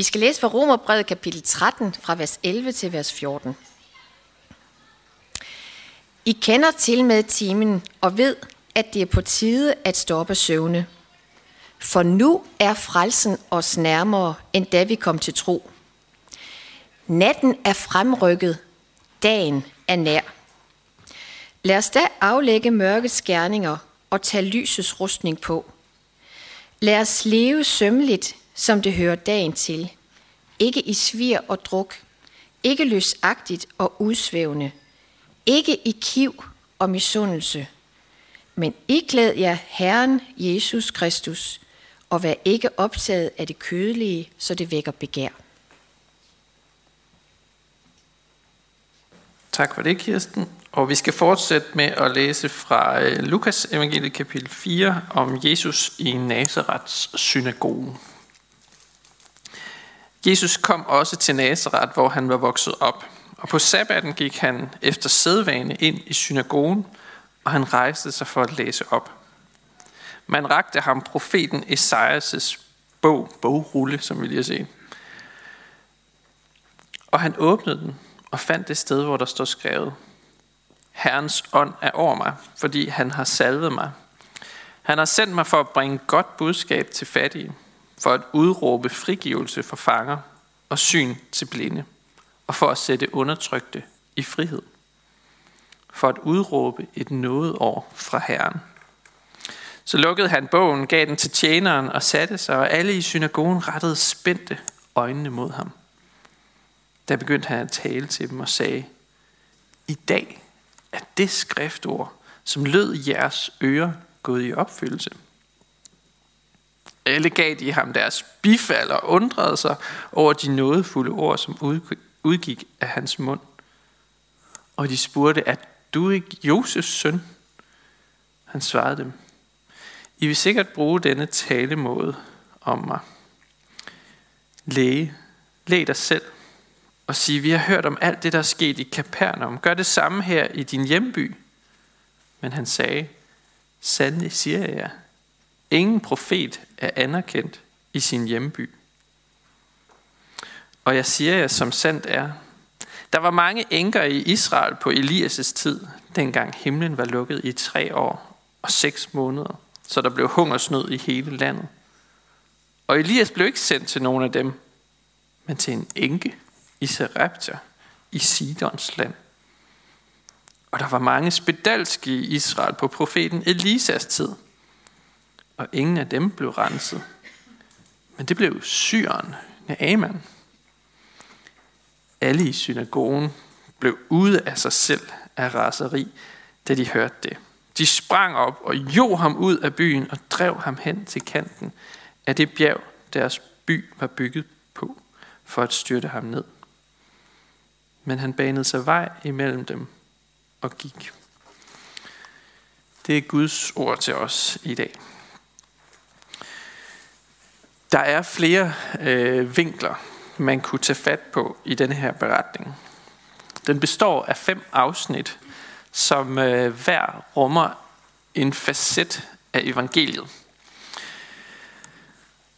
Vi skal læse fra Romerbrevet kapitel 13 fra vers 11 til vers 14. I kender til med timen og ved, at det er på tide at stoppe søvne. For nu er frelsen os nærmere, end da vi kom til tro. Natten er fremrykket, dagen er nær. Lad os da aflægge mørkets gerninger og tage lysets rustning på. Lad os leve sømmeligt, som det hører dagen til. Ikke i svir og druk, ikke løsagtigt og udsvævende, ikke i kiv og misundelse, men iklæd jer Herren Jesus Kristus, og vær ikke optaget af det kødelige, så det vækker begær. Tak for det, Kirsten. Og vi skal fortsætte med at læse fra øh, Lukas evangeliet kapitel 4 om Jesus i Nazarets synagoge. Jesus kom også til Nazareth, hvor han var vokset op. Og på sabbaten gik han efter sædvane ind i synagogen, og han rejste sig for at læse op. Man rakte ham profeten Esajas' bog, bogrulle, som vi lige har set. Og han åbnede den og fandt det sted, hvor der står skrevet. Herrens ånd er over mig, fordi han har salvet mig. Han har sendt mig for at bringe godt budskab til fattige, for at udråbe frigivelse for fanger og syn til blinde, og for at sætte undertrykte i frihed. For at udråbe et nådeår fra Herren. Så lukkede han bogen, gav den til tjeneren og satte sig, og alle i synagogen rettede spændte øjnene mod ham. Der begyndte han at tale til dem og sagde, I dag er det skriftord, som lød i jeres ører, gået i opfyldelse. Alle gav de ham deres bifald og undrede sig over de nådefulde ord, som udgik af hans mund. Og de spurgte, at du ikke Josefs søn? Han svarede dem, I vil sikkert bruge denne talemåde om mig. Læge, læg dig selv og sige, vi har hørt om alt det, der er sket i Kapernaum. Gør det samme her i din hjemby. Men han sagde, sandelig siger jeg jer, ingen profet er anerkendt i sin hjemby. Og jeg siger jer, som sandt er, der var mange enker i Israel på Elias' tid, dengang himlen var lukket i tre år og seks måneder, så der blev hungersnød i hele landet. Og Elias blev ikke sendt til nogen af dem, men til en enke i Sarepta i Sidons land. Og der var mange spedalske i Israel på profeten Elisas tid. Og ingen af dem blev renset. Men det blev syren, Naaman. Alle i synagogen blev ude af sig selv af raseri, da de hørte det. De sprang op og jo ham ud af byen og drev ham hen til kanten af det bjerg, deres by var bygget på, for at styrte ham ned men han banede sig vej imellem dem og gik. Det er Guds ord til os i dag. Der er flere øh, vinkler, man kunne tage fat på i denne her beretning. Den består af fem afsnit, som øh, hver rummer en facet af evangeliet.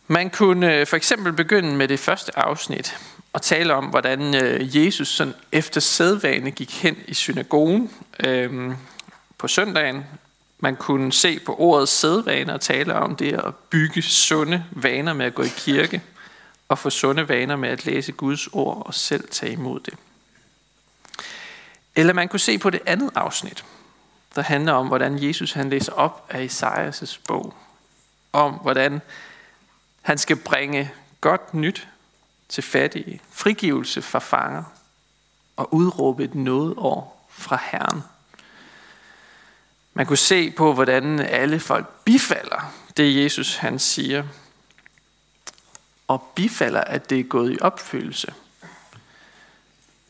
Man kunne øh, for eksempel begynde med det første afsnit, og tale om, hvordan øh, Jesus sådan efter sædvane gik hen i synagogen øh, på søndagen. Man kunne se på ordet sædvaner og tale om det at bygge sunde vaner med at gå i kirke, og få sunde vaner med at læse Guds ord og selv tage imod det. Eller man kunne se på det andet afsnit, der handler om, hvordan Jesus han læser op af Esajas' bog. Om hvordan han skal bringe godt nyt til fattige, frigivelse fra fanger og udråbe et nådeår fra Herren. Man kunne se på, hvordan alle folk bifalder det, Jesus han siger, og bifalder, at det er gået i opfyldelse.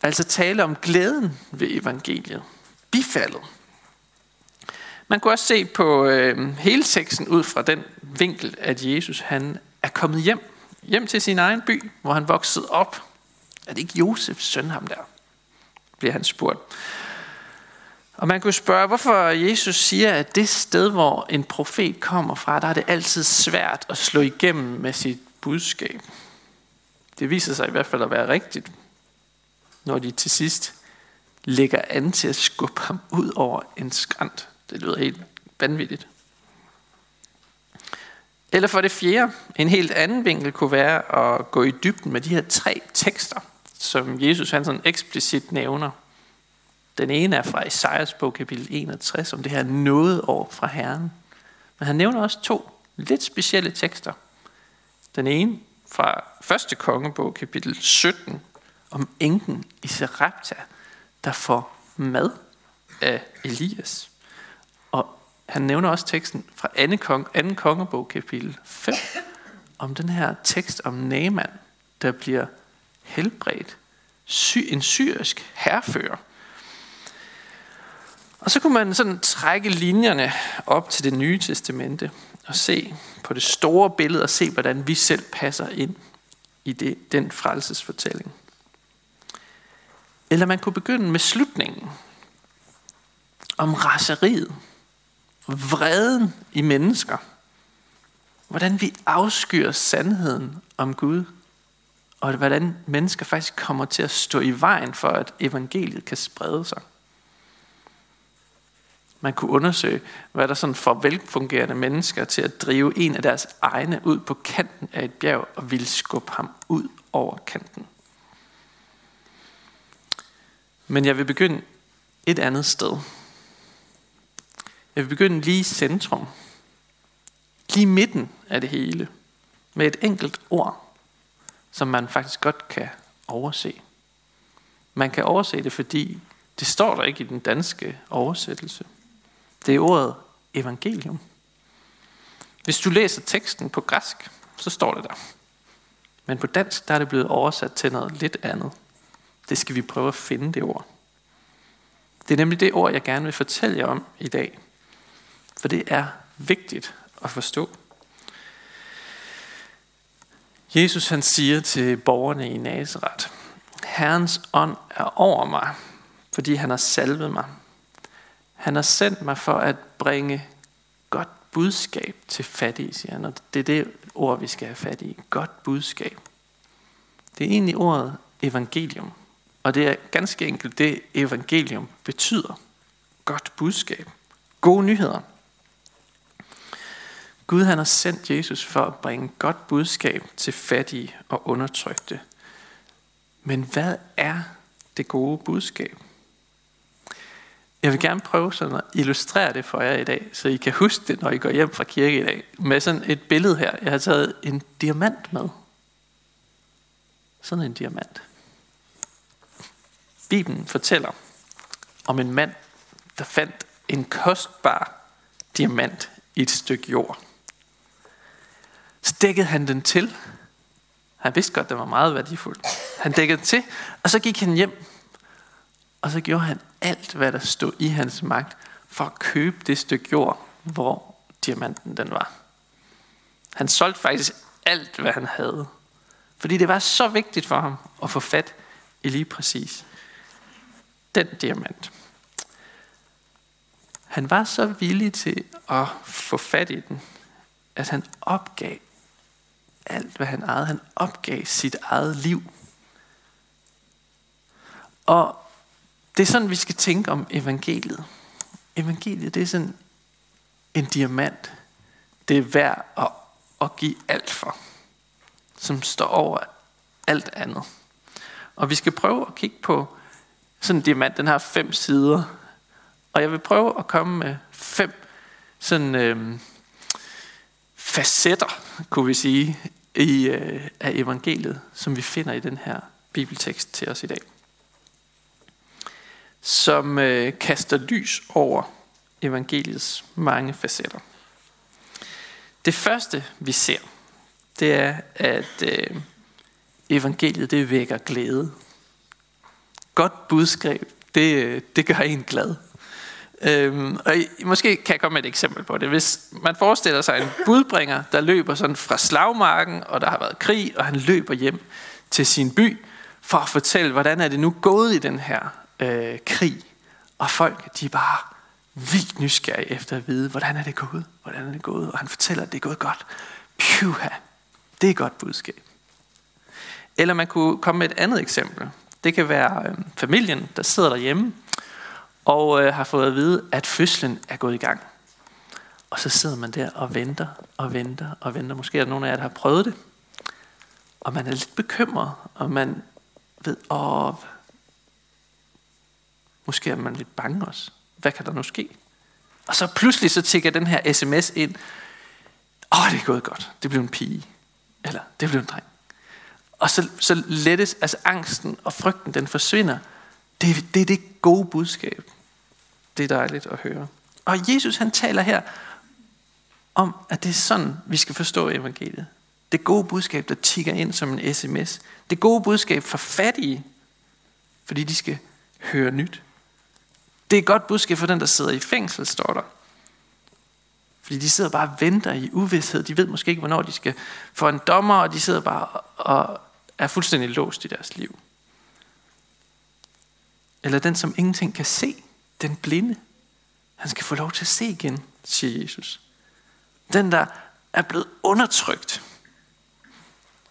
Altså tale om glæden ved evangeliet. Bifaldet. Man kunne også se på øh, hele teksten ud fra den vinkel, at Jesus han er kommet hjem hjem til sin egen by, hvor han voksede op. Er det ikke Josefs søn ham der? Bliver han spurgt. Og man kunne spørge, hvorfor Jesus siger, at det sted, hvor en profet kommer fra, der er det altid svært at slå igennem med sit budskab. Det viser sig i hvert fald at være rigtigt, når de til sidst lægger an til at skubbe ham ud over en skrant. Det lyder helt vanvittigt. Eller for det fjerde, en helt anden vinkel kunne være at gå i dybden med de her tre tekster, som Jesus han sådan eksplicit nævner. Den ene er fra Esajas bog kapitel 61, om det her noget år fra Herren. Men han nævner også to lidt specielle tekster. Den ene fra første kongebog kapitel 17, om enken i Serapta, der får mad af Elias. Og han nævner også teksten fra 2. Kong, anden kongebog kapitel 5, om den her tekst om Naaman, der bliver helbredt. Sy, en syrisk herfører. Og så kunne man sådan trække linjerne op til det nye testamente og se på det store billede og se, hvordan vi selv passer ind i det, den frelsesfortælling. Eller man kunne begynde med slutningen om raseriet, vreden i mennesker. Hvordan vi afskyr sandheden om Gud, og hvordan mennesker faktisk kommer til at stå i vejen for, at evangeliet kan sprede sig. Man kunne undersøge, hvad der sådan får velfungerende mennesker til at drive en af deres egne ud på kanten af et bjerg og ville skubbe ham ud over kanten. Men jeg vil begynde et andet sted. Jeg vil begynde lige i centrum. Lige midten af det hele. Med et enkelt ord, som man faktisk godt kan overse. Man kan overse det, fordi det står der ikke i den danske oversættelse. Det er ordet evangelium. Hvis du læser teksten på græsk, så står det der. Men på dansk der er det blevet oversat til noget lidt andet. Det skal vi prøve at finde det ord. Det er nemlig det ord, jeg gerne vil fortælle jer om i dag. For det er vigtigt at forstå. Jesus han siger til borgerne i Nazareth, Herrens ånd er over mig, fordi han har salvet mig. Han har sendt mig for at bringe godt budskab til fattige, siger han. Og det er det ord, vi skal have fat i. Godt budskab. Det er egentlig ordet evangelium. Og det er ganske enkelt det, evangelium betyder. Godt budskab. Gode nyheder. Gud han har sendt Jesus for at bringe godt budskab til fattige og undertrykte. Men hvad er det gode budskab? Jeg vil gerne prøve sådan at illustrere det for jer i dag, så I kan huske det, når I går hjem fra kirke i dag. Med sådan et billede her. Jeg har taget en diamant med. Sådan en diamant. Bibelen fortæller om en mand, der fandt en kostbar diamant i et stykke jord. Så dækkede han den til. Han vidste godt, at den var meget værdifuld. Han dækkede den til, og så gik han hjem. Og så gjorde han alt, hvad der stod i hans magt, for at købe det stykke jord, hvor diamanten den var. Han solgte faktisk alt, hvad han havde. Fordi det var så vigtigt for ham at få fat i lige præcis den diamant. Han var så villig til at få fat i den, at han opgav alt, hvad han ejede. Han opgav sit eget liv. Og det er sådan, vi skal tænke om evangeliet. Evangeliet, det er sådan en diamant. Det er værd at, at give alt for. Som står over alt andet. Og vi skal prøve at kigge på sådan en diamant. Den har fem sider. Og jeg vil prøve at komme med fem sådan øh, facetter, kunne vi sige, i, øh, af evangeliet, som vi finder i den her bibeltekst til os i dag som øh, kaster lys over evangeliets mange facetter. Det første, vi ser, det er, at øh, evangeliet det vækker glæde. Godt budskab, det, øh, det gør en glad. Øhm, og I, måske kan jeg komme med et eksempel på det. Hvis man forestiller sig en budbringer, der løber sådan fra slagmarken, og der har været krig, og han løber hjem til sin by, for at fortælle, hvordan er det nu gået i den her øh, krig, og folk de er bare vildt nysgerrige efter at vide, hvordan er det gået, hvordan er det gået, og han fortæller, at det er gået godt. Pjuha, det er et godt budskab. Eller man kunne komme med et andet eksempel. Det kan være øh, familien, der sidder derhjemme og øh, har fået at vide, at fødslen er gået i gang. Og så sidder man der og venter og venter og venter. Måske er der nogen af jer, der har prøvet det. Og man er lidt bekymret, og man ved, åh, måske er man lidt bange også. Hvad kan der nu ske? Og så pludselig så tigger den her sms ind. Åh, det er gået godt. Det blev en pige. Eller det blev en dreng. Og så, så lettes, altså angsten og frygten, den forsvinder. Det, det er det gode budskab. Det er dejligt at høre. Og Jesus han taler her om, at det er sådan, vi skal forstå evangeliet. Det gode budskab, der tigger ind som en sms. Det gode budskab for fattige, fordi de skal høre nyt. Det er et godt budskab for den, der sidder i fængsel, står der. Fordi de sidder bare og venter i uvidshed. De ved måske ikke, hvornår de skal få en dommer, og de sidder bare og er fuldstændig låst i deres liv. Eller den, som ingenting kan se, den blinde. Han skal få lov til at se igen, siger Jesus. Den, der er blevet undertrykt,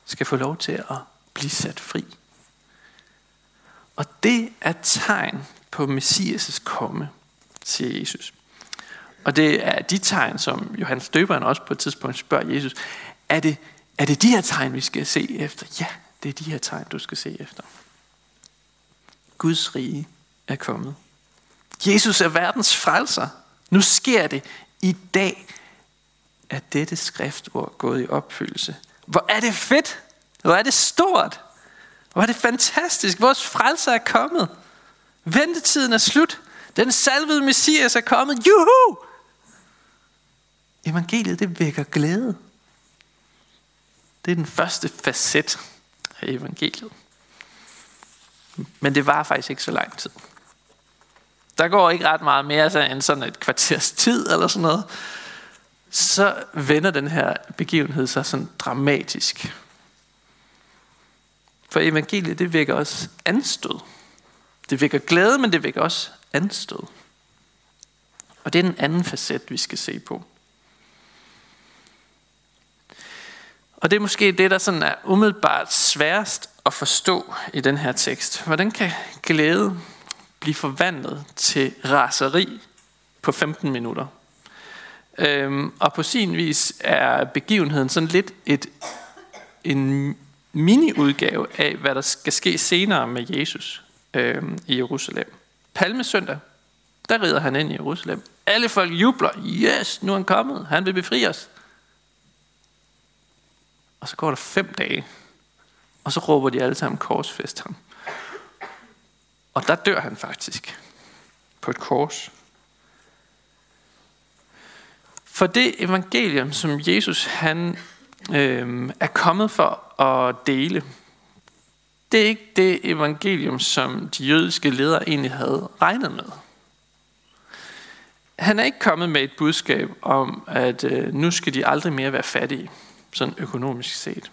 skal få lov til at blive sat fri. Og det er tegn på Messias' komme, siger Jesus. Og det er de tegn, som Johannes Døberen også på et tidspunkt spørger Jesus, er det, er det de her tegn, vi skal se efter? Ja, det er de her tegn, du skal se efter. Guds rige er kommet. Jesus er verdens frelser. Nu sker det i dag, at dette skriftord gået i opfyldelse. Hvor er det fedt! Hvor er det stort! Hvor er det fantastisk! Vores frelser er kommet. Ventetiden er slut. Den salvede Messias er kommet. Juhu! Evangeliet, det vækker glæde. Det er den første facet af evangeliet. Men det var faktisk ikke så lang tid. Der går ikke ret meget mere altså, end sådan et kvarters tid eller sådan noget. Så vender den her begivenhed sig sådan dramatisk. For evangeliet, det vækker også anstød. Det vækker glæde, men det vækker også anstød. Og det er den anden facet, vi skal se på. Og det er måske det, der sådan er umiddelbart sværest at forstå i den her tekst. Hvordan kan glæde blive forvandlet til raseri på 15 minutter? Øhm, og på sin vis er begivenheden sådan lidt et, en mini-udgave af, hvad der skal ske senere med Jesus øh, i Jerusalem. Palmesøndag, der rider han ind i Jerusalem. Alle folk jubler. Yes, nu er han kommet. Han vil befri os. Og så går der fem dage, og så råber de alle sammen korsfest ham. Og der dør han faktisk på et kors. For det evangelium, som Jesus han øh, er kommet for at dele, det er ikke det evangelium, som de jødiske ledere egentlig havde regnet med. Han er ikke kommet med et budskab om, at øh, nu skal de aldrig mere være fattige sådan økonomisk set.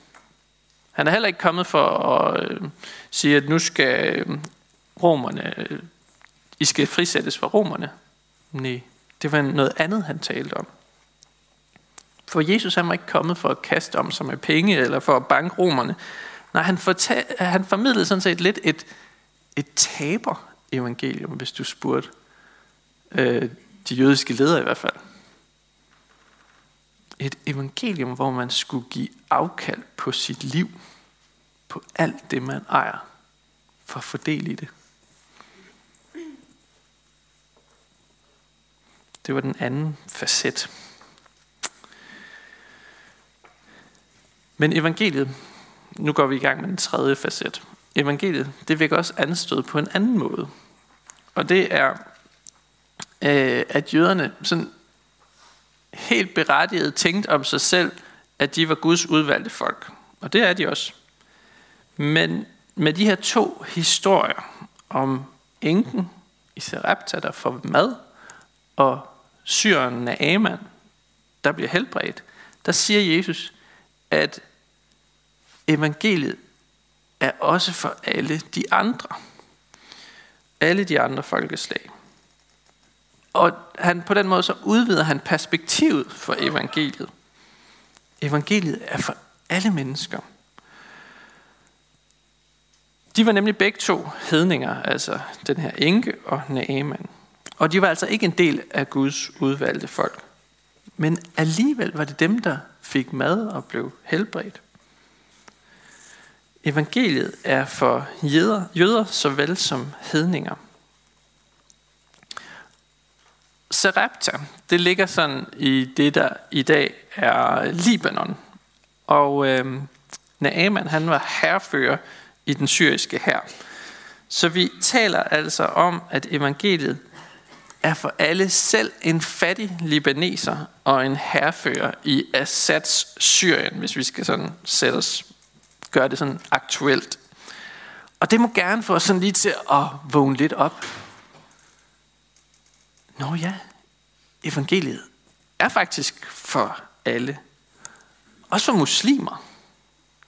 Han er heller ikke kommet for at øh, sige, at nu skal øh, romerne, øh, I skal frisættes fra romerne. Nej, det var noget andet, han talte om. For Jesus han var ikke kommet for at kaste om sig med penge, eller for at banke romerne. Nej, han, fortal, han formidlede sådan set lidt et, et taber evangelium, hvis du spurgte øh, de jødiske ledere i hvert fald et evangelium, hvor man skulle give afkald på sit liv, på alt det, man ejer, for at fordele i det. Det var den anden facet. Men evangeliet, nu går vi i gang med den tredje facet. Evangeliet, det vækker også anstød på en anden måde. Og det er, øh, at jøderne sådan helt berettiget tænkt om sig selv, at de var Guds udvalgte folk. Og det er de også. Men med de her to historier om enken i Serepta, der får mad, og syren af Aman, der bliver helbredt, der siger Jesus, at evangeliet er også for alle de andre. Alle de andre folkeslag. Og han, på den måde så udvider han perspektivet for evangeliet. Evangeliet er for alle mennesker. De var nemlig begge to hedninger, altså den her enke og Naaman. Og de var altså ikke en del af Guds udvalgte folk. Men alligevel var det dem, der fik mad og blev helbredt. Evangeliet er for jøder, jøder såvel som hedninger. Sarepta, det ligger sådan i det, der i dag er Libanon. Og øh, Naaman, han var herrefører i den syriske hær. Så vi taler altså om, at evangeliet er for alle selv en fattig libaneser og en herrefører i Assads Syrien, hvis vi skal sådan sætte os, gøre det sådan aktuelt. Og det må gerne få os sådan lige til at vågne lidt op. Nå ja, evangeliet er faktisk for alle. Også for muslimer.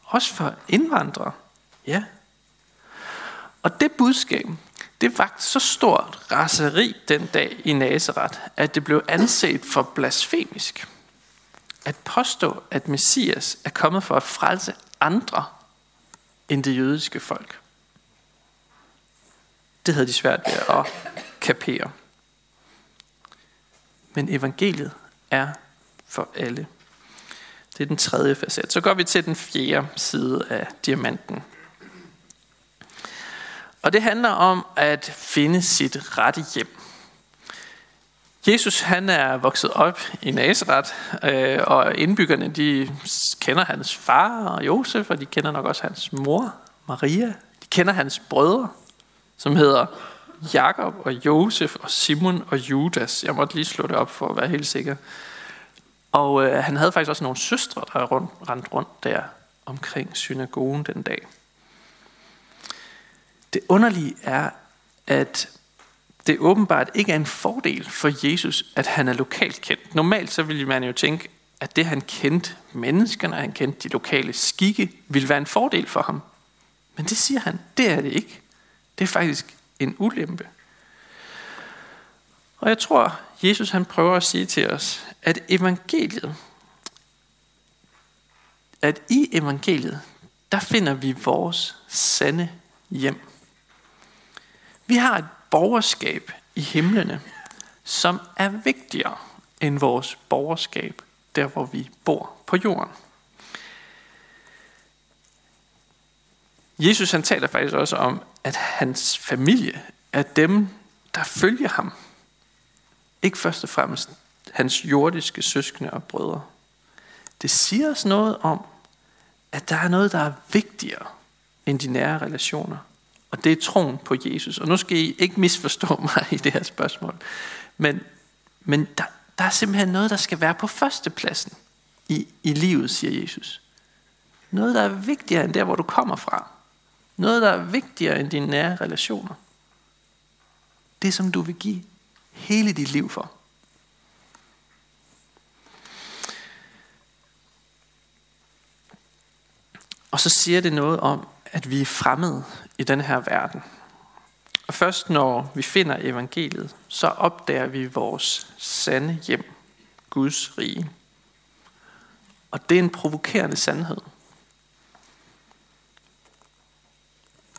Også for indvandrere. Ja. Og det budskab, det var så stort raseri den dag i Nazareth, at det blev anset for blasfemisk. At påstå, at Messias er kommet for at frelse andre end det jødiske folk. Det havde de svært ved at kapere. Men evangeliet er for alle. Det er den tredje facet. Så går vi til den fjerde side af diamanten. Og det handler om at finde sit rette hjem. Jesus han er vokset op i Nazareth, øh, og indbyggerne de kender hans far og Josef, og de kender nok også hans mor, Maria. De kender hans brødre, som hedder Jakob og Josef og Simon og Judas. Jeg måtte lige slå det op for at være helt sikker. Og øh, han havde faktisk også nogle søstre, der rundt, rendt rundt der omkring synagogen den dag. Det underlige er, at det åbenbart ikke er en fordel for Jesus, at han er lokalt kendt. Normalt så ville man jo tænke, at det han kendte menneskerne, han kendte de lokale skikke, ville være en fordel for ham. Men det siger han, det er det ikke. Det er faktisk en ulempe. Og jeg tror, Jesus han prøver at sige til os, at evangeliet, at i evangeliet, der finder vi vores sande hjem. Vi har et borgerskab i himlene, som er vigtigere end vores borgerskab, der hvor vi bor på jorden. Jesus han taler faktisk også om, at hans familie er dem, der følger ham. Ikke først og fremmest hans jordiske søskende og brødre. Det siger os noget om, at der er noget, der er vigtigere end de nære relationer. Og det er troen på Jesus. Og nu skal I ikke misforstå mig i det her spørgsmål. Men, men der, der er simpelthen noget, der skal være på førstepladsen i, i livet, siger Jesus. Noget, der er vigtigere end der, hvor du kommer fra. Noget, der er vigtigere end dine nære relationer. Det, som du vil give hele dit liv for. Og så siger det noget om, at vi er fremmede i den her verden. Og først når vi finder evangeliet, så opdager vi vores sande hjem, Guds rige. Og det er en provokerende sandhed.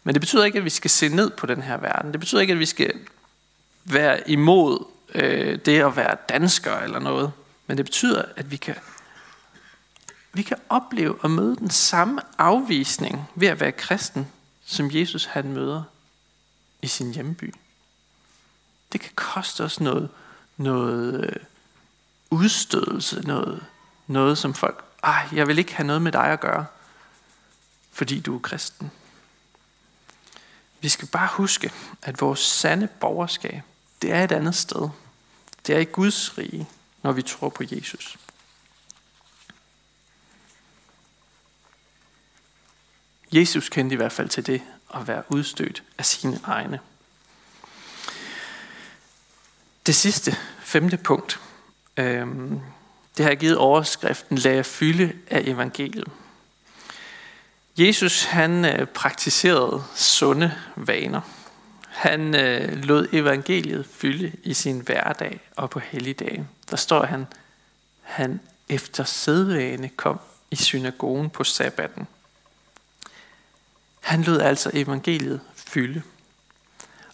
Men det betyder ikke, at vi skal se ned på den her verden. Det betyder ikke, at vi skal være imod øh, det at være dansker eller noget. Men det betyder, at vi kan, vi kan opleve at møde den samme afvisning ved at være kristen, som Jesus han møder i sin hjemby. Det kan koste os noget, noget øh, udstødelse, noget, noget som folk, ej, jeg vil ikke have noget med dig at gøre, fordi du er kristen. Vi skal bare huske, at vores sande borgerskab, det er et andet sted. Det er i Guds rige, når vi tror på Jesus. Jesus kendte i hvert fald til det at være udstødt af sine egne. Det sidste, femte punkt, øh, det har jeg givet overskriften, lad jer fylde af evangeliet. Jesus han øh, praktiserede sunde vaner. Han øh, lod evangeliet fylde i sin hverdag og på helligdage. Der står han, han efter sædvane kom i synagogen på sabbaten han lod altså evangeliet fylde.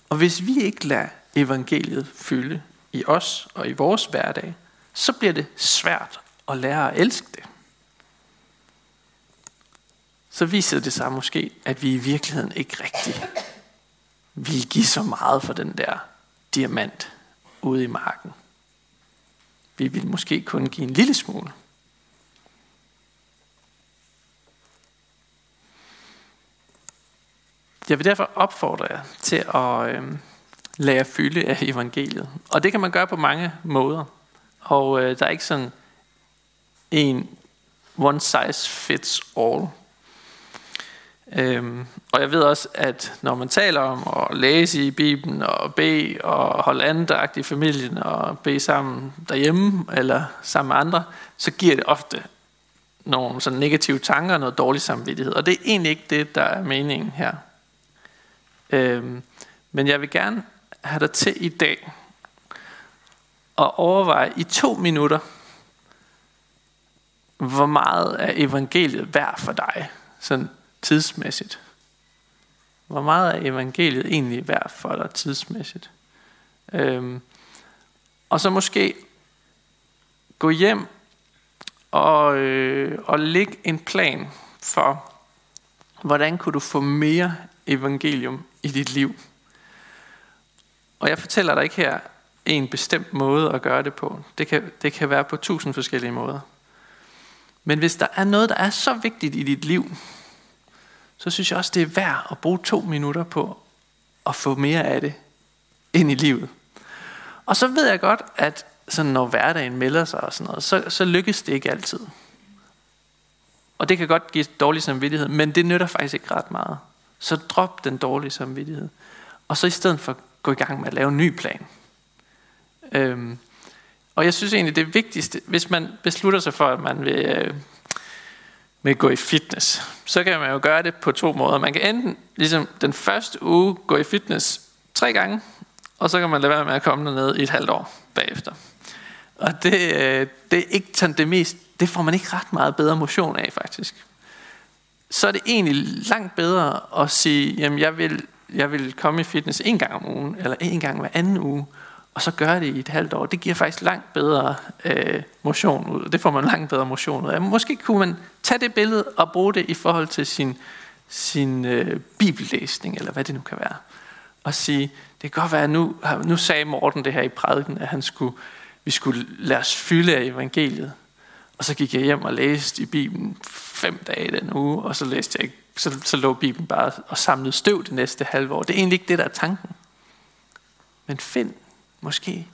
Og hvis vi ikke lader evangeliet fylde i os og i vores hverdag, så bliver det svært at lære at elske det. Så viser det sig måske, at vi i virkeligheden ikke rigtig vil give så meget for den der diamant ude i marken. Vi vil måske kun give en lille smule. Jeg vil derfor opfordre jer til at øh, lade jer fylde af evangeliet. Og det kan man gøre på mange måder. Og øh, der er ikke sådan en one size fits all. Øhm, og jeg ved også, at når man taler om at læse i Bibelen og bede og holde andagt i familien og bede sammen derhjemme eller sammen med andre, så giver det ofte nogle sådan negative tanker og noget dårlig samvittighed. Og det er egentlig ikke det, der er meningen her. Øhm, men jeg vil gerne have dig til i dag at overveje i to minutter, hvor meget er evangeliet værd for dig, sådan tidsmæssigt. Hvor meget er evangeliet egentlig værd for dig tidsmæssigt? Øhm, og så måske gå hjem og, øh, og lægge en plan for, hvordan kunne du få mere evangelium i dit liv. Og jeg fortæller dig ikke her en bestemt måde at gøre det på. Det kan, det kan være på tusind forskellige måder. Men hvis der er noget, der er så vigtigt i dit liv, så synes jeg også, det er værd at bruge to minutter på at få mere af det ind i livet. Og så ved jeg godt, at sådan når hverdagen melder sig og sådan noget, så, så lykkes det ikke altid. Og det kan godt give dårlig samvittighed, men det nytter faktisk ikke ret meget. Så drop den dårlige samvittighed. Og så i stedet for gå i gang med at lave en ny plan. Øhm, og jeg synes egentlig, det vigtigste, hvis man beslutter sig for, at man vil, øh, vil gå i fitness, så kan man jo gøre det på to måder. Man kan enten, ligesom den første uge, gå i fitness tre gange, og så kan man lade være med at komme ned i et halvt år bagefter. Og det, øh, det er ikke sådan det mest, det får man ikke ret meget bedre motion af faktisk. Så er det egentlig langt bedre at sige, jamen jeg vil, jeg vil komme i fitness en gang om ugen, eller en gang hver anden uge, og så gøre det i et halvt år. Det giver faktisk langt bedre øh, motion ud. Det får man langt bedre motion ud af. Måske kunne man tage det billede og bruge det i forhold til sin, sin øh, bibellæsning, eller hvad det nu kan være. Og sige, det kan godt være, at nu, nu sagde Morten det her i prædiken, at han skulle, vi skulle lade os fylde af evangeliet. Og så gik jeg hjem og læste i Bibelen fem dage den uge, og så læste jeg ikke, så, så lå Bibelen bare og samlede støv det næste halve år. Det er egentlig ikke det, der er tanken. Men find måske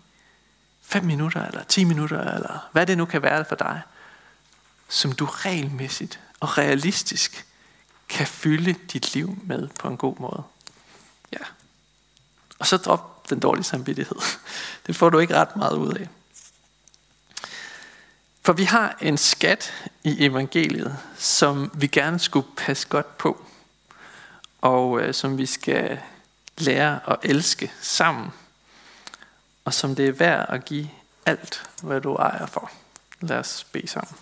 5 minutter, eller 10 minutter, eller hvad det nu kan være for dig, som du regelmæssigt og realistisk kan fylde dit liv med på en god måde. Ja. Og så drop den dårlige samvittighed. Det får du ikke ret meget ud af. For vi har en skat i evangeliet, som vi gerne skulle passe godt på, og øh, som vi skal lære at elske sammen og som det er værd at give alt, hvad du ejer for. Lad os bede sammen.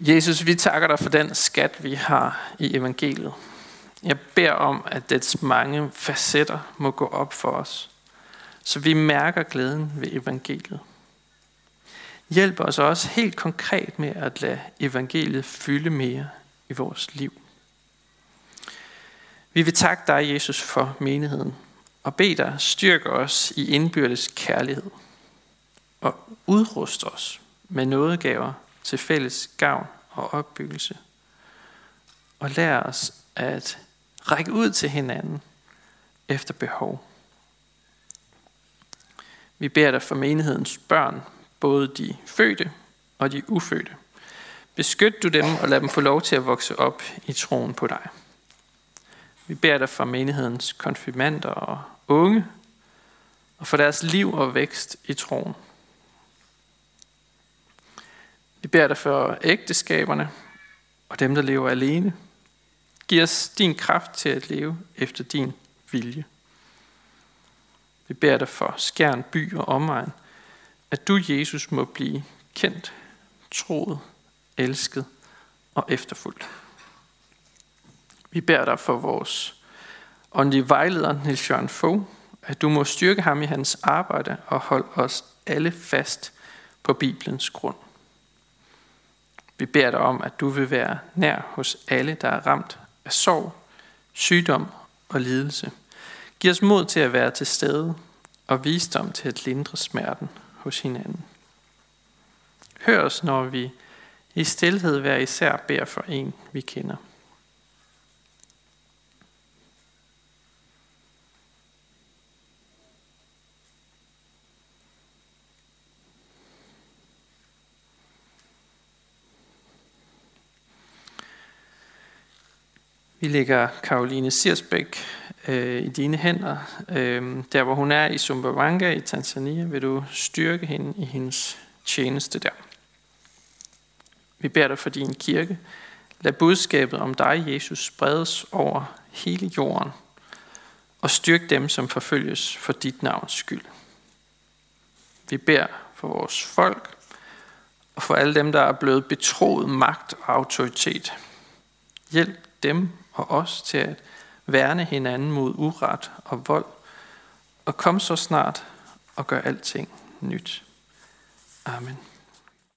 Jesus, vi takker dig for den skat, vi har i evangeliet. Jeg beder om, at dets mange facetter må gå op for os, så vi mærker glæden ved evangeliet. Hjælp os også helt konkret med at lade evangeliet fylde mere i vores liv. Vi vil takke dig, Jesus, for menigheden, og bed dig styrke os i indbyrdes kærlighed og udruste os med nådegaver til fælles gavn og opbyggelse. Og lær os at række ud til hinanden efter behov. Vi beder dig for menighedens børn, både de fødte og de ufødte. Beskyt du dem og lad dem få lov til at vokse op i troen på dig. Vi beder dig for menighedens konfirmander og unge, og for deres liv og vækst i troen. Vi beder dig for ægteskaberne og dem, der lever alene. Giv os din kraft til at leve efter din vilje. Vi beder dig for skærn, by og omegn, at du, Jesus, må blive kendt, troet, elsket og efterfulgt. Vi beder dig for vores åndelige vejleder, Niels Jørgen Fogh, at du må styrke ham i hans arbejde og holde os alle fast på Bibelens grund. Vi beder dig om, at du vil være nær hos alle, der er ramt af sorg, sygdom og lidelse. Giv os mod til at være til stede og visdom til at lindre smerten hos hinanden. Hør os, når vi i stilhed hver især beder for en, vi kender. Vi lægger Karoline Sirsbæk øh, i dine hænder. Øh, der hvor hun er i Sumbawanga i Tanzania, vil du styrke hende i hendes tjeneste der. Vi beder dig for din kirke. Lad budskabet om dig, Jesus, spredes over hele jorden, og styrk dem, som forfølges for dit navns skyld. Vi beder for vores folk, og for alle dem, der er blevet betroet magt og autoritet. Hjælp dem og os til at værne hinanden mod uret og vold, og kom så snart og gør alting nyt. Amen.